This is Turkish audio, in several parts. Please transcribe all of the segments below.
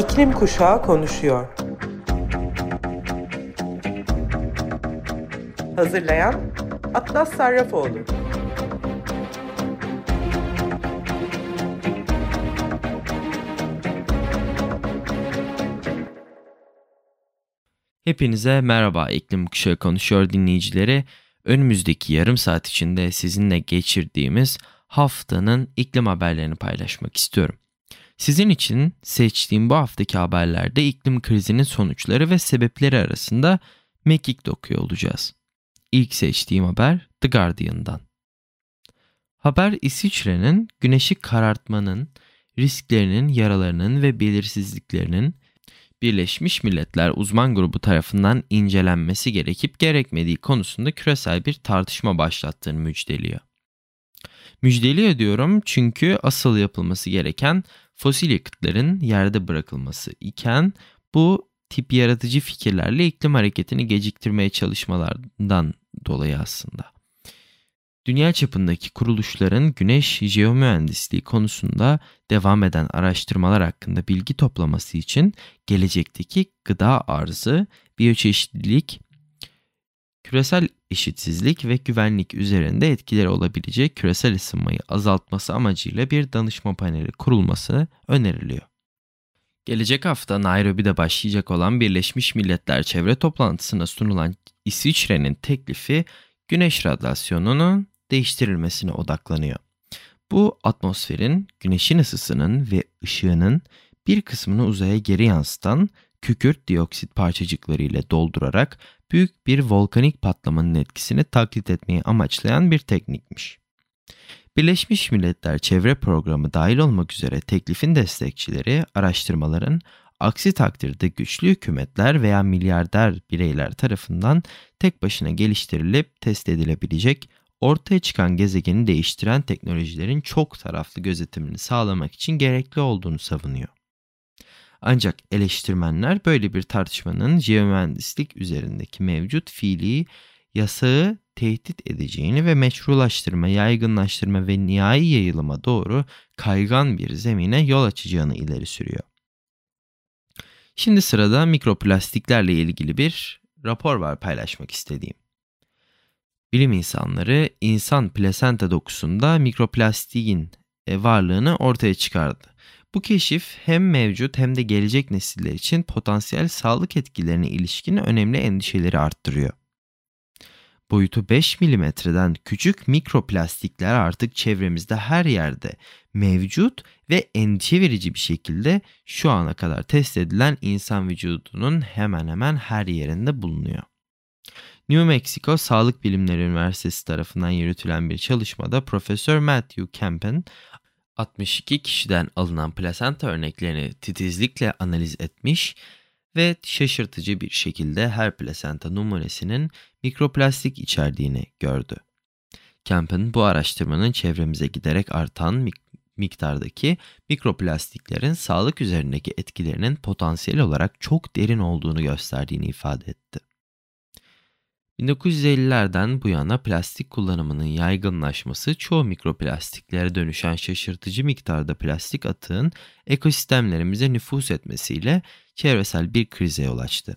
İklim Kuşağı konuşuyor. Hazırlayan Atlas Sarrafoğlu. Hepinize merhaba İklim Kuşağı konuşuyor dinleyicileri. Önümüzdeki yarım saat içinde sizinle geçirdiğimiz haftanın iklim haberlerini paylaşmak istiyorum. Sizin için seçtiğim bu haftaki haberlerde iklim krizinin sonuçları ve sebepleri arasında mekik dokuyor olacağız. İlk seçtiğim haber The Guardian'dan. Haber İsviçre'nin güneşi karartmanın, risklerinin, yaralarının ve belirsizliklerinin Birleşmiş Milletler uzman grubu tarafından incelenmesi gerekip gerekmediği konusunda küresel bir tartışma başlattığını müjdeliyor. Müjdeliyor diyorum çünkü asıl yapılması gereken fosil yakıtların yerde bırakılması iken bu tip yaratıcı fikirlerle iklim hareketini geciktirmeye çalışmalardan dolayı aslında. Dünya çapındaki kuruluşların güneş jeomühendisliği konusunda devam eden araştırmalar hakkında bilgi toplaması için gelecekteki gıda arzı, biyoçeşitlilik, küresel eşitsizlik ve güvenlik üzerinde etkileri olabilecek küresel ısınmayı azaltması amacıyla bir danışma paneli kurulması öneriliyor. Gelecek hafta Nairobi'de başlayacak olan Birleşmiş Milletler Çevre Toplantısına sunulan İsviçre'nin teklifi güneş radyasyonunun değiştirilmesine odaklanıyor. Bu atmosferin güneşin ısısının ve ışığının bir kısmını uzaya geri yansıtan kükürt dioksit parçacıkları ile doldurarak büyük bir volkanik patlamanın etkisini taklit etmeyi amaçlayan bir teknikmiş. Birleşmiş Milletler Çevre Programı dahil olmak üzere teklifin destekçileri araştırmaların aksi takdirde güçlü hükümetler veya milyarder bireyler tarafından tek başına geliştirilip test edilebilecek ortaya çıkan gezegeni değiştiren teknolojilerin çok taraflı gözetimini sağlamak için gerekli olduğunu savunuyor. Ancak eleştirmenler böyle bir tartışmanın jeomühendislik üzerindeki mevcut fiili yasağı tehdit edeceğini ve meşrulaştırma, yaygınlaştırma ve nihai yayılıma doğru kaygan bir zemine yol açacağını ileri sürüyor. Şimdi sırada mikroplastiklerle ilgili bir rapor var paylaşmak istediğim. Bilim insanları insan plasenta dokusunda mikroplastiğin e, varlığını ortaya çıkardı. Bu keşif hem mevcut hem de gelecek nesiller için potansiyel sağlık etkilerine ilişkin önemli endişeleri arttırıyor. Boyutu 5 milimetreden küçük mikroplastikler artık çevremizde her yerde mevcut ve endişe verici bir şekilde şu ana kadar test edilen insan vücudunun hemen hemen her yerinde bulunuyor. New Mexico Sağlık Bilimleri Üniversitesi tarafından yürütülen bir çalışmada Profesör Matthew Campen 62 kişiden alınan plasenta örneklerini titizlikle analiz etmiş ve şaşırtıcı bir şekilde her plasenta numunesinin mikroplastik içerdiğini gördü. Campen bu araştırmanın çevremize giderek artan miktardaki mikroplastiklerin sağlık üzerindeki etkilerinin potansiyel olarak çok derin olduğunu gösterdiğini ifade etti. 1950'lerden bu yana plastik kullanımının yaygınlaşması çoğu mikroplastiklere dönüşen şaşırtıcı miktarda plastik atığın ekosistemlerimize nüfus etmesiyle çevresel bir krize yol açtı.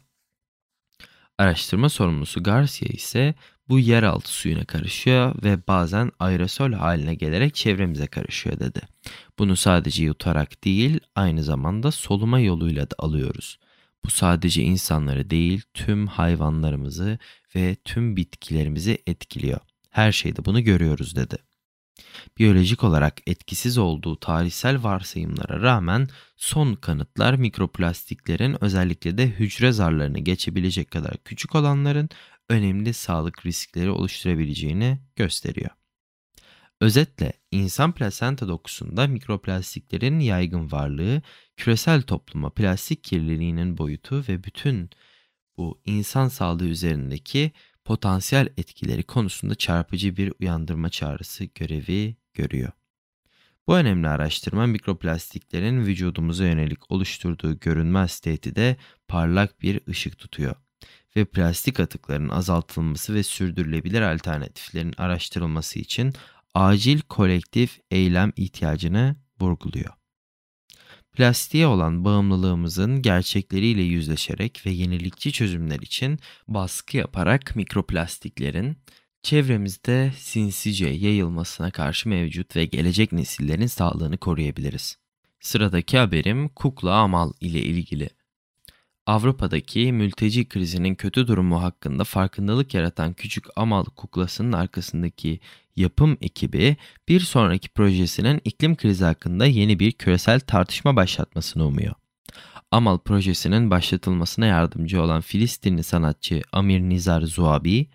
Araştırma sorumlusu Garcia ise bu yeraltı suyuna karışıyor ve bazen aerosol haline gelerek çevremize karışıyor dedi. Bunu sadece yutarak değil aynı zamanda soluma yoluyla da alıyoruz. Bu sadece insanları değil tüm hayvanlarımızı ve tüm bitkilerimizi etkiliyor. Her şeyde bunu görüyoruz dedi. Biyolojik olarak etkisiz olduğu tarihsel varsayımlara rağmen son kanıtlar mikroplastiklerin özellikle de hücre zarlarını geçebilecek kadar küçük olanların önemli sağlık riskleri oluşturabileceğini gösteriyor. Özetle insan plasenta dokusunda mikroplastiklerin yaygın varlığı küresel topluma plastik kirliliğinin boyutu ve bütün bu insan sağlığı üzerindeki potansiyel etkileri konusunda çarpıcı bir uyandırma çağrısı görevi görüyor. Bu önemli araştırma mikroplastiklerin vücudumuza yönelik oluşturduğu görünmez tehdide parlak bir ışık tutuyor ve plastik atıkların azaltılması ve sürdürülebilir alternatiflerin araştırılması için acil kolektif eylem ihtiyacını vurguluyor. Plastiğe olan bağımlılığımızın gerçekleriyle yüzleşerek ve yenilikçi çözümler için baskı yaparak mikroplastiklerin çevremizde sinsice yayılmasına karşı mevcut ve gelecek nesillerin sağlığını koruyabiliriz. Sıradaki haberim kukla amal ile ilgili. Avrupa'daki mülteci krizinin kötü durumu hakkında farkındalık yaratan küçük Amal kuklasının arkasındaki yapım ekibi bir sonraki projesinin iklim krizi hakkında yeni bir küresel tartışma başlatmasını umuyor. Amal projesinin başlatılmasına yardımcı olan Filistinli sanatçı Amir Nizar Zuabi,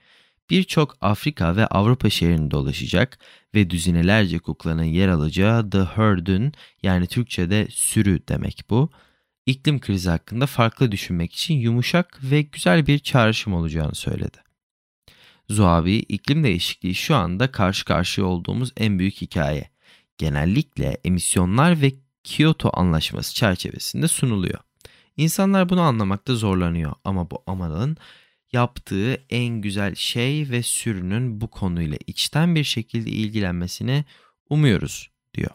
birçok Afrika ve Avrupa şehrinde dolaşacak ve düzinelerce kuklanın yer alacağı The Herd'ün yani Türkçe'de sürü demek bu, iklim krizi hakkında farklı düşünmek için yumuşak ve güzel bir çağrışım olacağını söyledi. Zuhabi, iklim değişikliği şu anda karşı karşıya olduğumuz en büyük hikaye. Genellikle emisyonlar ve Kyoto Anlaşması çerçevesinde sunuluyor. İnsanlar bunu anlamakta zorlanıyor ama bu amalın yaptığı en güzel şey ve sürünün bu konuyla içten bir şekilde ilgilenmesini umuyoruz diyor.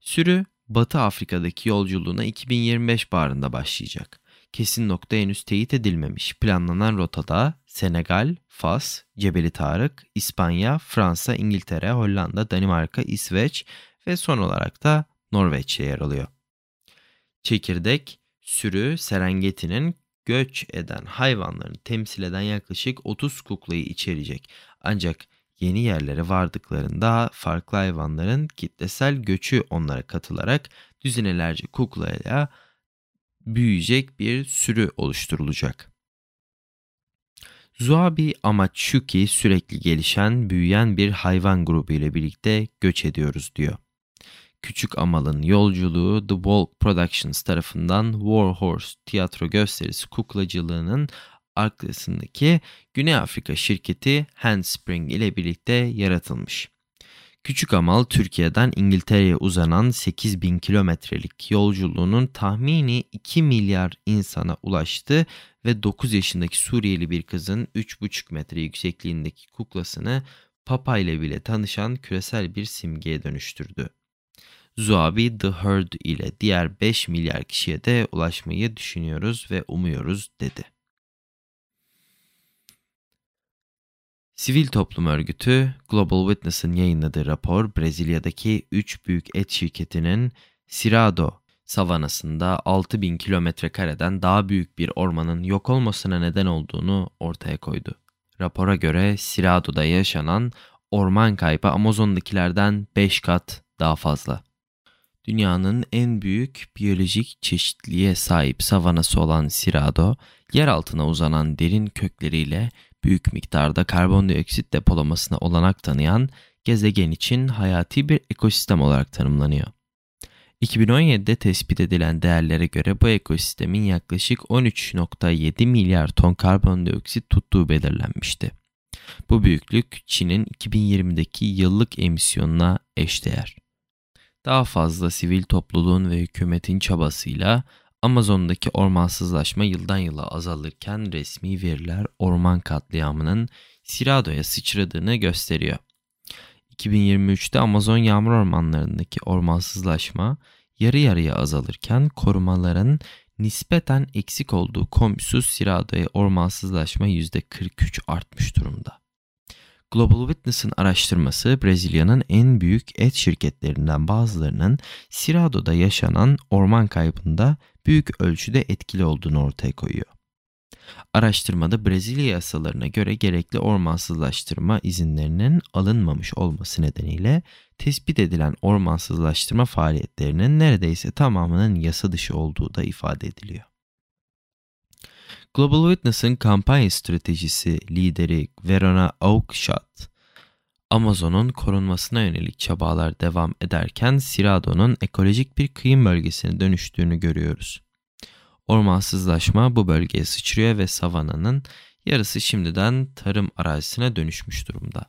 Sürü Batı Afrika'daki yolculuğuna 2025 baharında başlayacak. Kesin nokta henüz teyit edilmemiş. Planlanan rotada Senegal, Fas, Cebeli Tarık, İspanya, Fransa, İngiltere, Hollanda, Danimarka, İsveç ve son olarak da Norveç'e yer alıyor. Çekirdek, sürü Serengeti'nin göç eden hayvanlarını temsil eden yaklaşık 30 kuklayı içerecek. Ancak yeni yerlere vardıklarında farklı hayvanların kitlesel göçü onlara katılarak düzinelerce kuklayla büyüyecek bir sürü oluşturulacak. Zuabi amaç şu ki sürekli gelişen, büyüyen bir hayvan grubu ile birlikte göç ediyoruz diyor. Küçük Amal'ın yolculuğu The Walk Productions tarafından War Horse tiyatro gösterisi kuklacılığının arkasındaki Güney Afrika şirketi Handspring ile birlikte yaratılmış. Küçük Amal Türkiye'den İngiltere'ye uzanan 8000 kilometrelik yolculuğunun tahmini 2 milyar insana ulaştı ve 9 yaşındaki Suriyeli bir kızın 3,5 metre yüksekliğindeki kuklasını Papa ile bile tanışan küresel bir simgeye dönüştürdü. Zuabi The Herd ile diğer 5 milyar kişiye de ulaşmayı düşünüyoruz ve umuyoruz dedi. Sivil toplum örgütü Global Witness'ın yayınladığı rapor Brezilya'daki 3 büyük et şirketinin Cirado savanasında 6000 kilometre kareden daha büyük bir ormanın yok olmasına neden olduğunu ortaya koydu. Rapora göre Cirado'da yaşanan orman kaybı Amazon'dakilerden 5 kat daha fazla. Dünyanın en büyük biyolojik çeşitliliğe sahip savanası olan Cirado, yer altına uzanan derin kökleriyle büyük miktarda karbondioksit depolamasına olanak tanıyan gezegen için hayati bir ekosistem olarak tanımlanıyor. 2017'de tespit edilen değerlere göre bu ekosistemin yaklaşık 13.7 milyar ton karbondioksit tuttuğu belirlenmişti. Bu büyüklük Çin'in 2020'deki yıllık emisyonuna eşdeğer. Daha fazla sivil topluluğun ve hükümetin çabasıyla Amazon'daki ormansızlaşma yıldan yıla azalırken resmi veriler orman katliamının Cirado'ya sıçradığını gösteriyor. 2023'te Amazon yağmur ormanlarındaki ormansızlaşma yarı yarıya azalırken korumaların nispeten eksik olduğu komşusuz Cirado'ya ormansızlaşma %43 artmış durumda. Global Witness'ın araştırması Brezilya'nın en büyük et şirketlerinden bazılarının Cirado'da yaşanan orman kaybında büyük ölçüde etkili olduğunu ortaya koyuyor. Araştırmada Brezilya yasalarına göre gerekli ormansızlaştırma izinlerinin alınmamış olması nedeniyle tespit edilen ormansızlaştırma faaliyetlerinin neredeyse tamamının yasa dışı olduğu da ifade ediliyor. Global Witness'ın kampanya stratejisi lideri Verona Aukşat, Amazon'un korunmasına yönelik çabalar devam ederken Cirado'nun ekolojik bir kıyım bölgesine dönüştüğünü görüyoruz. Ormansızlaşma bu bölgeye sıçrıyor ve savananın yarısı şimdiden tarım arazisine dönüşmüş durumda.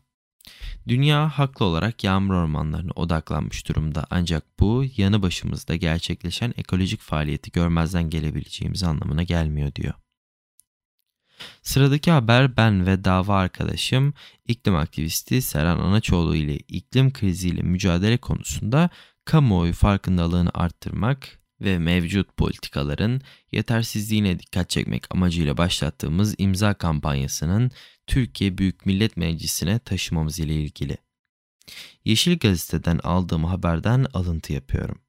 Dünya haklı olarak yağmur ormanlarına odaklanmış durumda ancak bu yanı başımızda gerçekleşen ekolojik faaliyeti görmezden gelebileceğimiz anlamına gelmiyor diyor. Sıradaki haber ben ve dava arkadaşım iklim aktivisti Seren Anaçoğlu ile iklim kriziyle mücadele konusunda kamuoyu farkındalığını arttırmak, ve mevcut politikaların yetersizliğine dikkat çekmek amacıyla başlattığımız imza kampanyasının Türkiye Büyük Millet Meclisi'ne taşımamız ile ilgili. Yeşil Gazete'den aldığım haberden alıntı yapıyorum.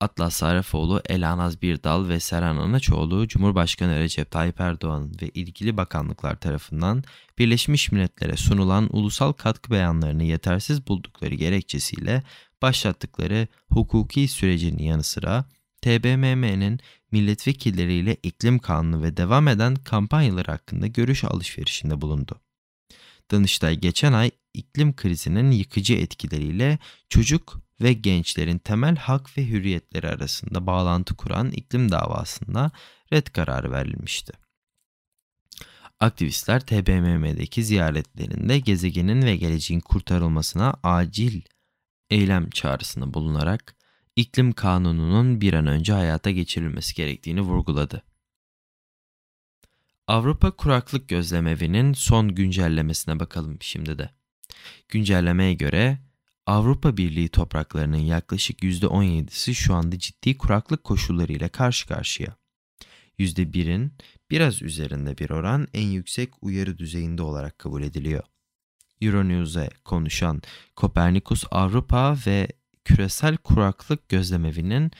Atlas Sarrafoğlu, Elanaz Birdal ve Seren Anaçoğlu Cumhurbaşkanı Recep Tayyip Erdoğan ve ilgili bakanlıklar tarafından Birleşmiş Milletler'e sunulan ulusal katkı beyanlarını yetersiz buldukları gerekçesiyle başlattıkları hukuki sürecin yanı sıra TBMM'nin milletvekilleriyle iklim kanunu ve devam eden kampanyalar hakkında görüş alışverişinde bulundu. Danıştay geçen ay iklim krizinin yıkıcı etkileriyle çocuk ve gençlerin temel hak ve hürriyetleri arasında bağlantı kuran iklim davasında red kararı verilmişti. Aktivistler TBMM'deki ziyaretlerinde gezegenin ve geleceğin kurtarılmasına acil eylem çağrısında bulunarak iklim kanununun bir an önce hayata geçirilmesi gerektiğini vurguladı. Avrupa Kuraklık Gözlemevi'nin son güncellemesine bakalım şimdi de. Güncellemeye göre Avrupa Birliği topraklarının yaklaşık %17'si şu anda ciddi kuraklık koşullarıyla karşı karşıya. %1'in biraz üzerinde bir oran en yüksek uyarı düzeyinde olarak kabul ediliyor. Euronews'e konuşan Kopernikus Avrupa ve Küresel Kuraklık Gözlemevi'nin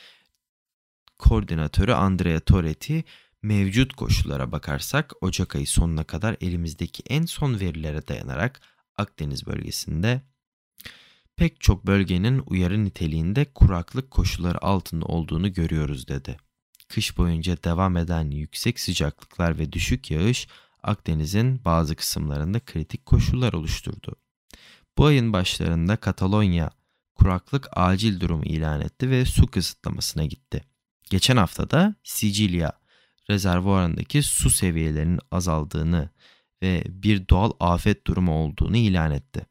koordinatörü Andrea Toretti mevcut koşullara bakarsak Ocak ayı sonuna kadar elimizdeki en son verilere dayanarak Akdeniz bölgesinde pek çok bölgenin uyarı niteliğinde kuraklık koşulları altında olduğunu görüyoruz dedi. Kış boyunca devam eden yüksek sıcaklıklar ve düşük yağış Akdeniz'in bazı kısımlarında kritik koşullar oluşturdu. Bu ayın başlarında Katalonya kuraklık acil durumu ilan etti ve su kısıtlamasına gitti. Geçen hafta da Sicilya rezervuarındaki su seviyelerinin azaldığını ve bir doğal afet durumu olduğunu ilan etti.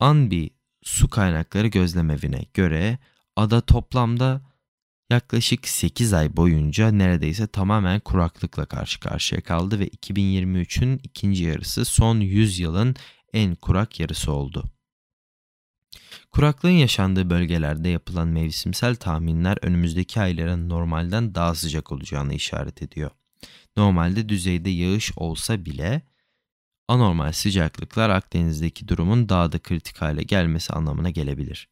Anbi Su Kaynakları Gözlemevine göre ada toplamda yaklaşık 8 ay boyunca neredeyse tamamen kuraklıkla karşı karşıya kaldı ve 2023'ün ikinci yarısı son 100 yılın en kurak yarısı oldu. Kuraklığın yaşandığı bölgelerde yapılan mevsimsel tahminler önümüzdeki ayların normalden daha sıcak olacağını işaret ediyor. Normalde düzeyde yağış olsa bile anormal sıcaklıklar Akdeniz'deki durumun daha da kritik hale gelmesi anlamına gelebilir.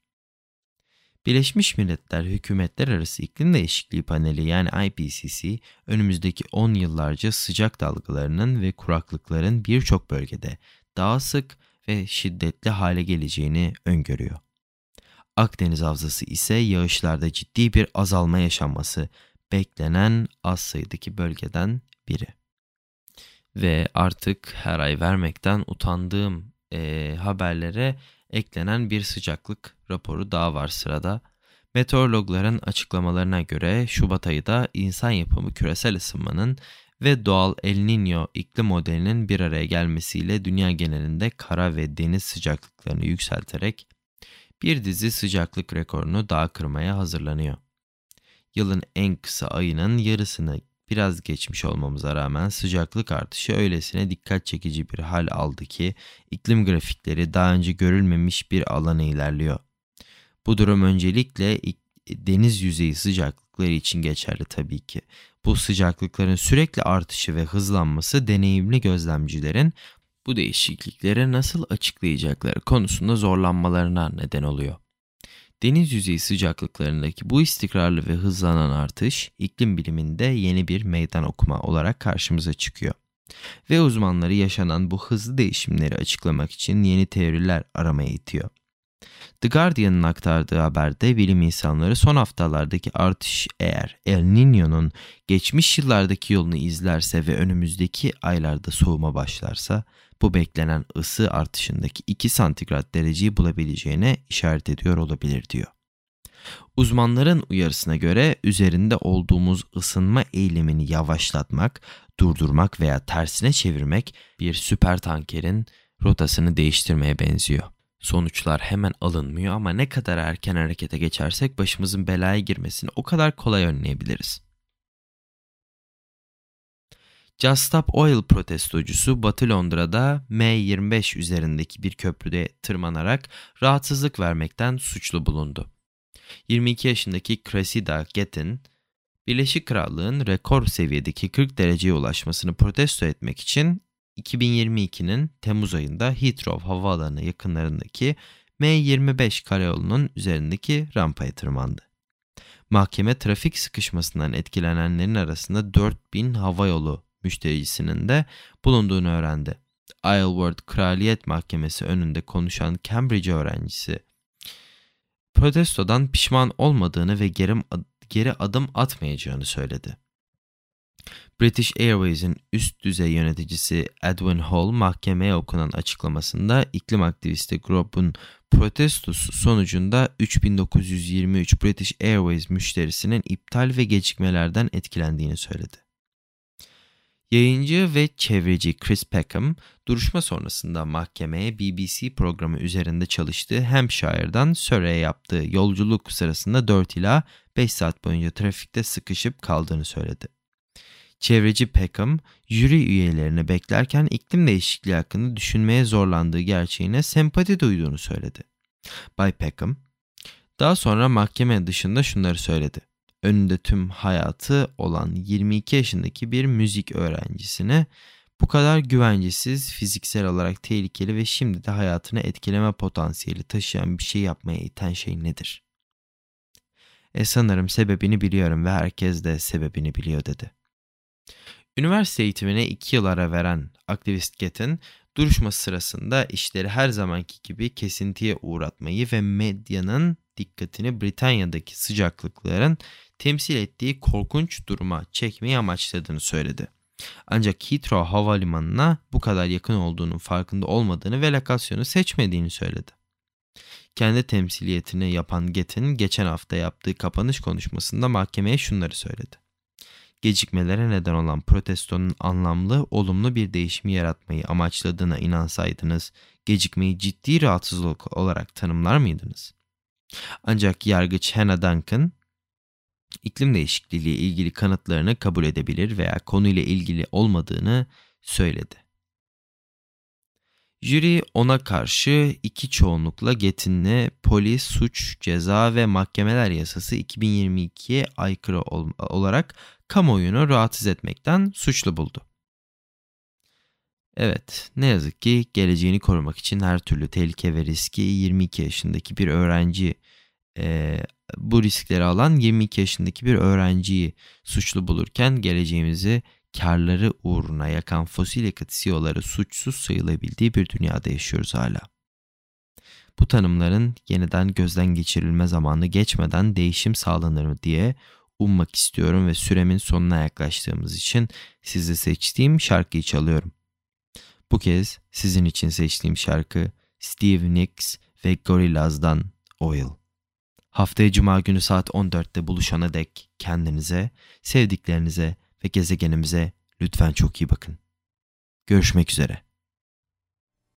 Birleşmiş Milletler Hükümetler Arası İklim Değişikliği Paneli yani IPCC önümüzdeki 10 yıllarca sıcak dalgalarının ve kuraklıkların birçok bölgede daha sık ve şiddetli hale geleceğini öngörüyor. Akdeniz Havzası ise yağışlarda ciddi bir azalma yaşanması beklenen az sayıdaki bölgeden biri. Ve artık her ay vermekten utandığım e, haberlere eklenen bir sıcaklık raporu daha var sırada. Meteorologların açıklamalarına göre Şubat ayı da insan yapımı küresel ısınmanın ve doğal El Niño iklim modelinin bir araya gelmesiyle dünya genelinde kara ve deniz sıcaklıklarını yükselterek bir dizi sıcaklık rekorunu daha kırmaya hazırlanıyor. Yılın en kısa ayının yarısını biraz geçmiş olmamıza rağmen sıcaklık artışı öylesine dikkat çekici bir hal aldı ki iklim grafikleri daha önce görülmemiş bir alana ilerliyor. Bu durum öncelikle deniz yüzeyi sıcaklıkları için geçerli tabii ki. Bu sıcaklıkların sürekli artışı ve hızlanması deneyimli gözlemcilerin bu değişikliklere nasıl açıklayacakları konusunda zorlanmalarına neden oluyor. Deniz yüzeyi sıcaklıklarındaki bu istikrarlı ve hızlanan artış iklim biliminde yeni bir meydan okuma olarak karşımıza çıkıyor. Ve uzmanları yaşanan bu hızlı değişimleri açıklamak için yeni teoriler aramaya itiyor. The Guardian'ın aktardığı haberde bilim insanları son haftalardaki artış eğer El Niño'nun geçmiş yıllardaki yolunu izlerse ve önümüzdeki aylarda soğuma başlarsa bu beklenen ısı artışındaki 2 santigrat dereceyi bulabileceğine işaret ediyor olabilir diyor. Uzmanların uyarısına göre üzerinde olduğumuz ısınma eğilimini yavaşlatmak, durdurmak veya tersine çevirmek bir süper tankerin rotasını değiştirmeye benziyor. Sonuçlar hemen alınmıyor ama ne kadar erken harekete geçersek başımızın belaya girmesini o kadar kolay önleyebiliriz. Just Stop Oil protestocusu Batı Londra'da M25 üzerindeki bir köprüde tırmanarak rahatsızlık vermekten suçlu bulundu. 22 yaşındaki Cressida Gettin, Birleşik Krallığın rekor seviyedeki 40 dereceye ulaşmasını protesto etmek için 2022'nin Temmuz ayında Heathrow Havaalanı yakınlarındaki M25 karayolunun üzerindeki rampaya tırmandı. Mahkeme trafik sıkışmasından etkilenenlerin arasında 4000 havayolu müşterisinin de bulunduğunu öğrendi. Isleworth Kraliyet Mahkemesi önünde konuşan Cambridge öğrencisi protestodan pişman olmadığını ve geri adım atmayacağını söyledi. British Airways'in üst düzey yöneticisi Edwin Hall mahkemeye okunan açıklamasında iklim aktivisti grubun protestosu sonucunda 3923 British Airways müşterisinin iptal ve gecikmelerden etkilendiğini söyledi. Yayıncı ve çevreci Chris Peckham, duruşma sonrasında mahkemeye BBC programı üzerinde çalıştığı Hampshire'dan Surrey'e yaptığı yolculuk sırasında 4 ila 5 saat boyunca trafikte sıkışıp kaldığını söyledi. Çevreci Peckham, jüri üyelerine beklerken iklim değişikliği hakkında düşünmeye zorlandığı gerçeğine sempati duyduğunu söyledi. Bay Peckham, daha sonra mahkeme dışında şunları söyledi. Önünde tüm hayatı olan 22 yaşındaki bir müzik öğrencisine bu kadar güvencesiz, fiziksel olarak tehlikeli ve şimdi de hayatını etkileme potansiyeli taşıyan bir şey yapmaya iten şey nedir? E sanırım sebebini biliyorum ve herkes de sebebini biliyor dedi. Üniversite eğitimine iki yıl ara veren aktivist Get'in duruşma sırasında işleri her zamanki gibi kesintiye uğratmayı ve medyanın dikkatini Britanya'daki sıcaklıkların temsil ettiği korkunç duruma çekmeyi amaçladığını söyledi. Ancak Heathrow Havalimanı'na bu kadar yakın olduğunun farkında olmadığını ve lokasyonu seçmediğini söyledi. Kendi temsiliyetini yapan Get'in geçen hafta yaptığı kapanış konuşmasında mahkemeye şunları söyledi gecikmelere neden olan protestonun anlamlı, olumlu bir değişimi yaratmayı amaçladığına inansaydınız, gecikmeyi ciddi rahatsızlık olarak tanımlar mıydınız? Ancak yargıç Hannah Duncan, iklim değişikliği ile ilgili kanıtlarını kabul edebilir veya konuyla ilgili olmadığını söyledi. Jüri ona karşı iki çoğunlukla Getin'le polis, suç, ceza ve mahkemeler yasası 2022'ye aykırı ol olarak kamuoyunu rahatsız etmekten suçlu buldu. Evet, ne yazık ki geleceğini korumak için her türlü tehlike ve riski 22 yaşındaki bir öğrenci e, bu riskleri alan 22 yaşındaki bir öğrenciyi suçlu bulurken geleceğimizi karları uğruna yakan fosil yakıt CEO'ları suçsuz sayılabildiği bir dünyada yaşıyoruz hala. Bu tanımların yeniden gözden geçirilme zamanı geçmeden değişim sağlanır mı diye ummak istiyorum ve süremin sonuna yaklaştığımız için sizi seçtiğim şarkıyı çalıyorum. Bu kez sizin için seçtiğim şarkı Steve Nicks ve Gorillaz'dan Oil. Haftaya Cuma günü saat 14'te buluşana dek kendinize, sevdiklerinize ve gezegenimize lütfen çok iyi bakın. Görüşmek üzere.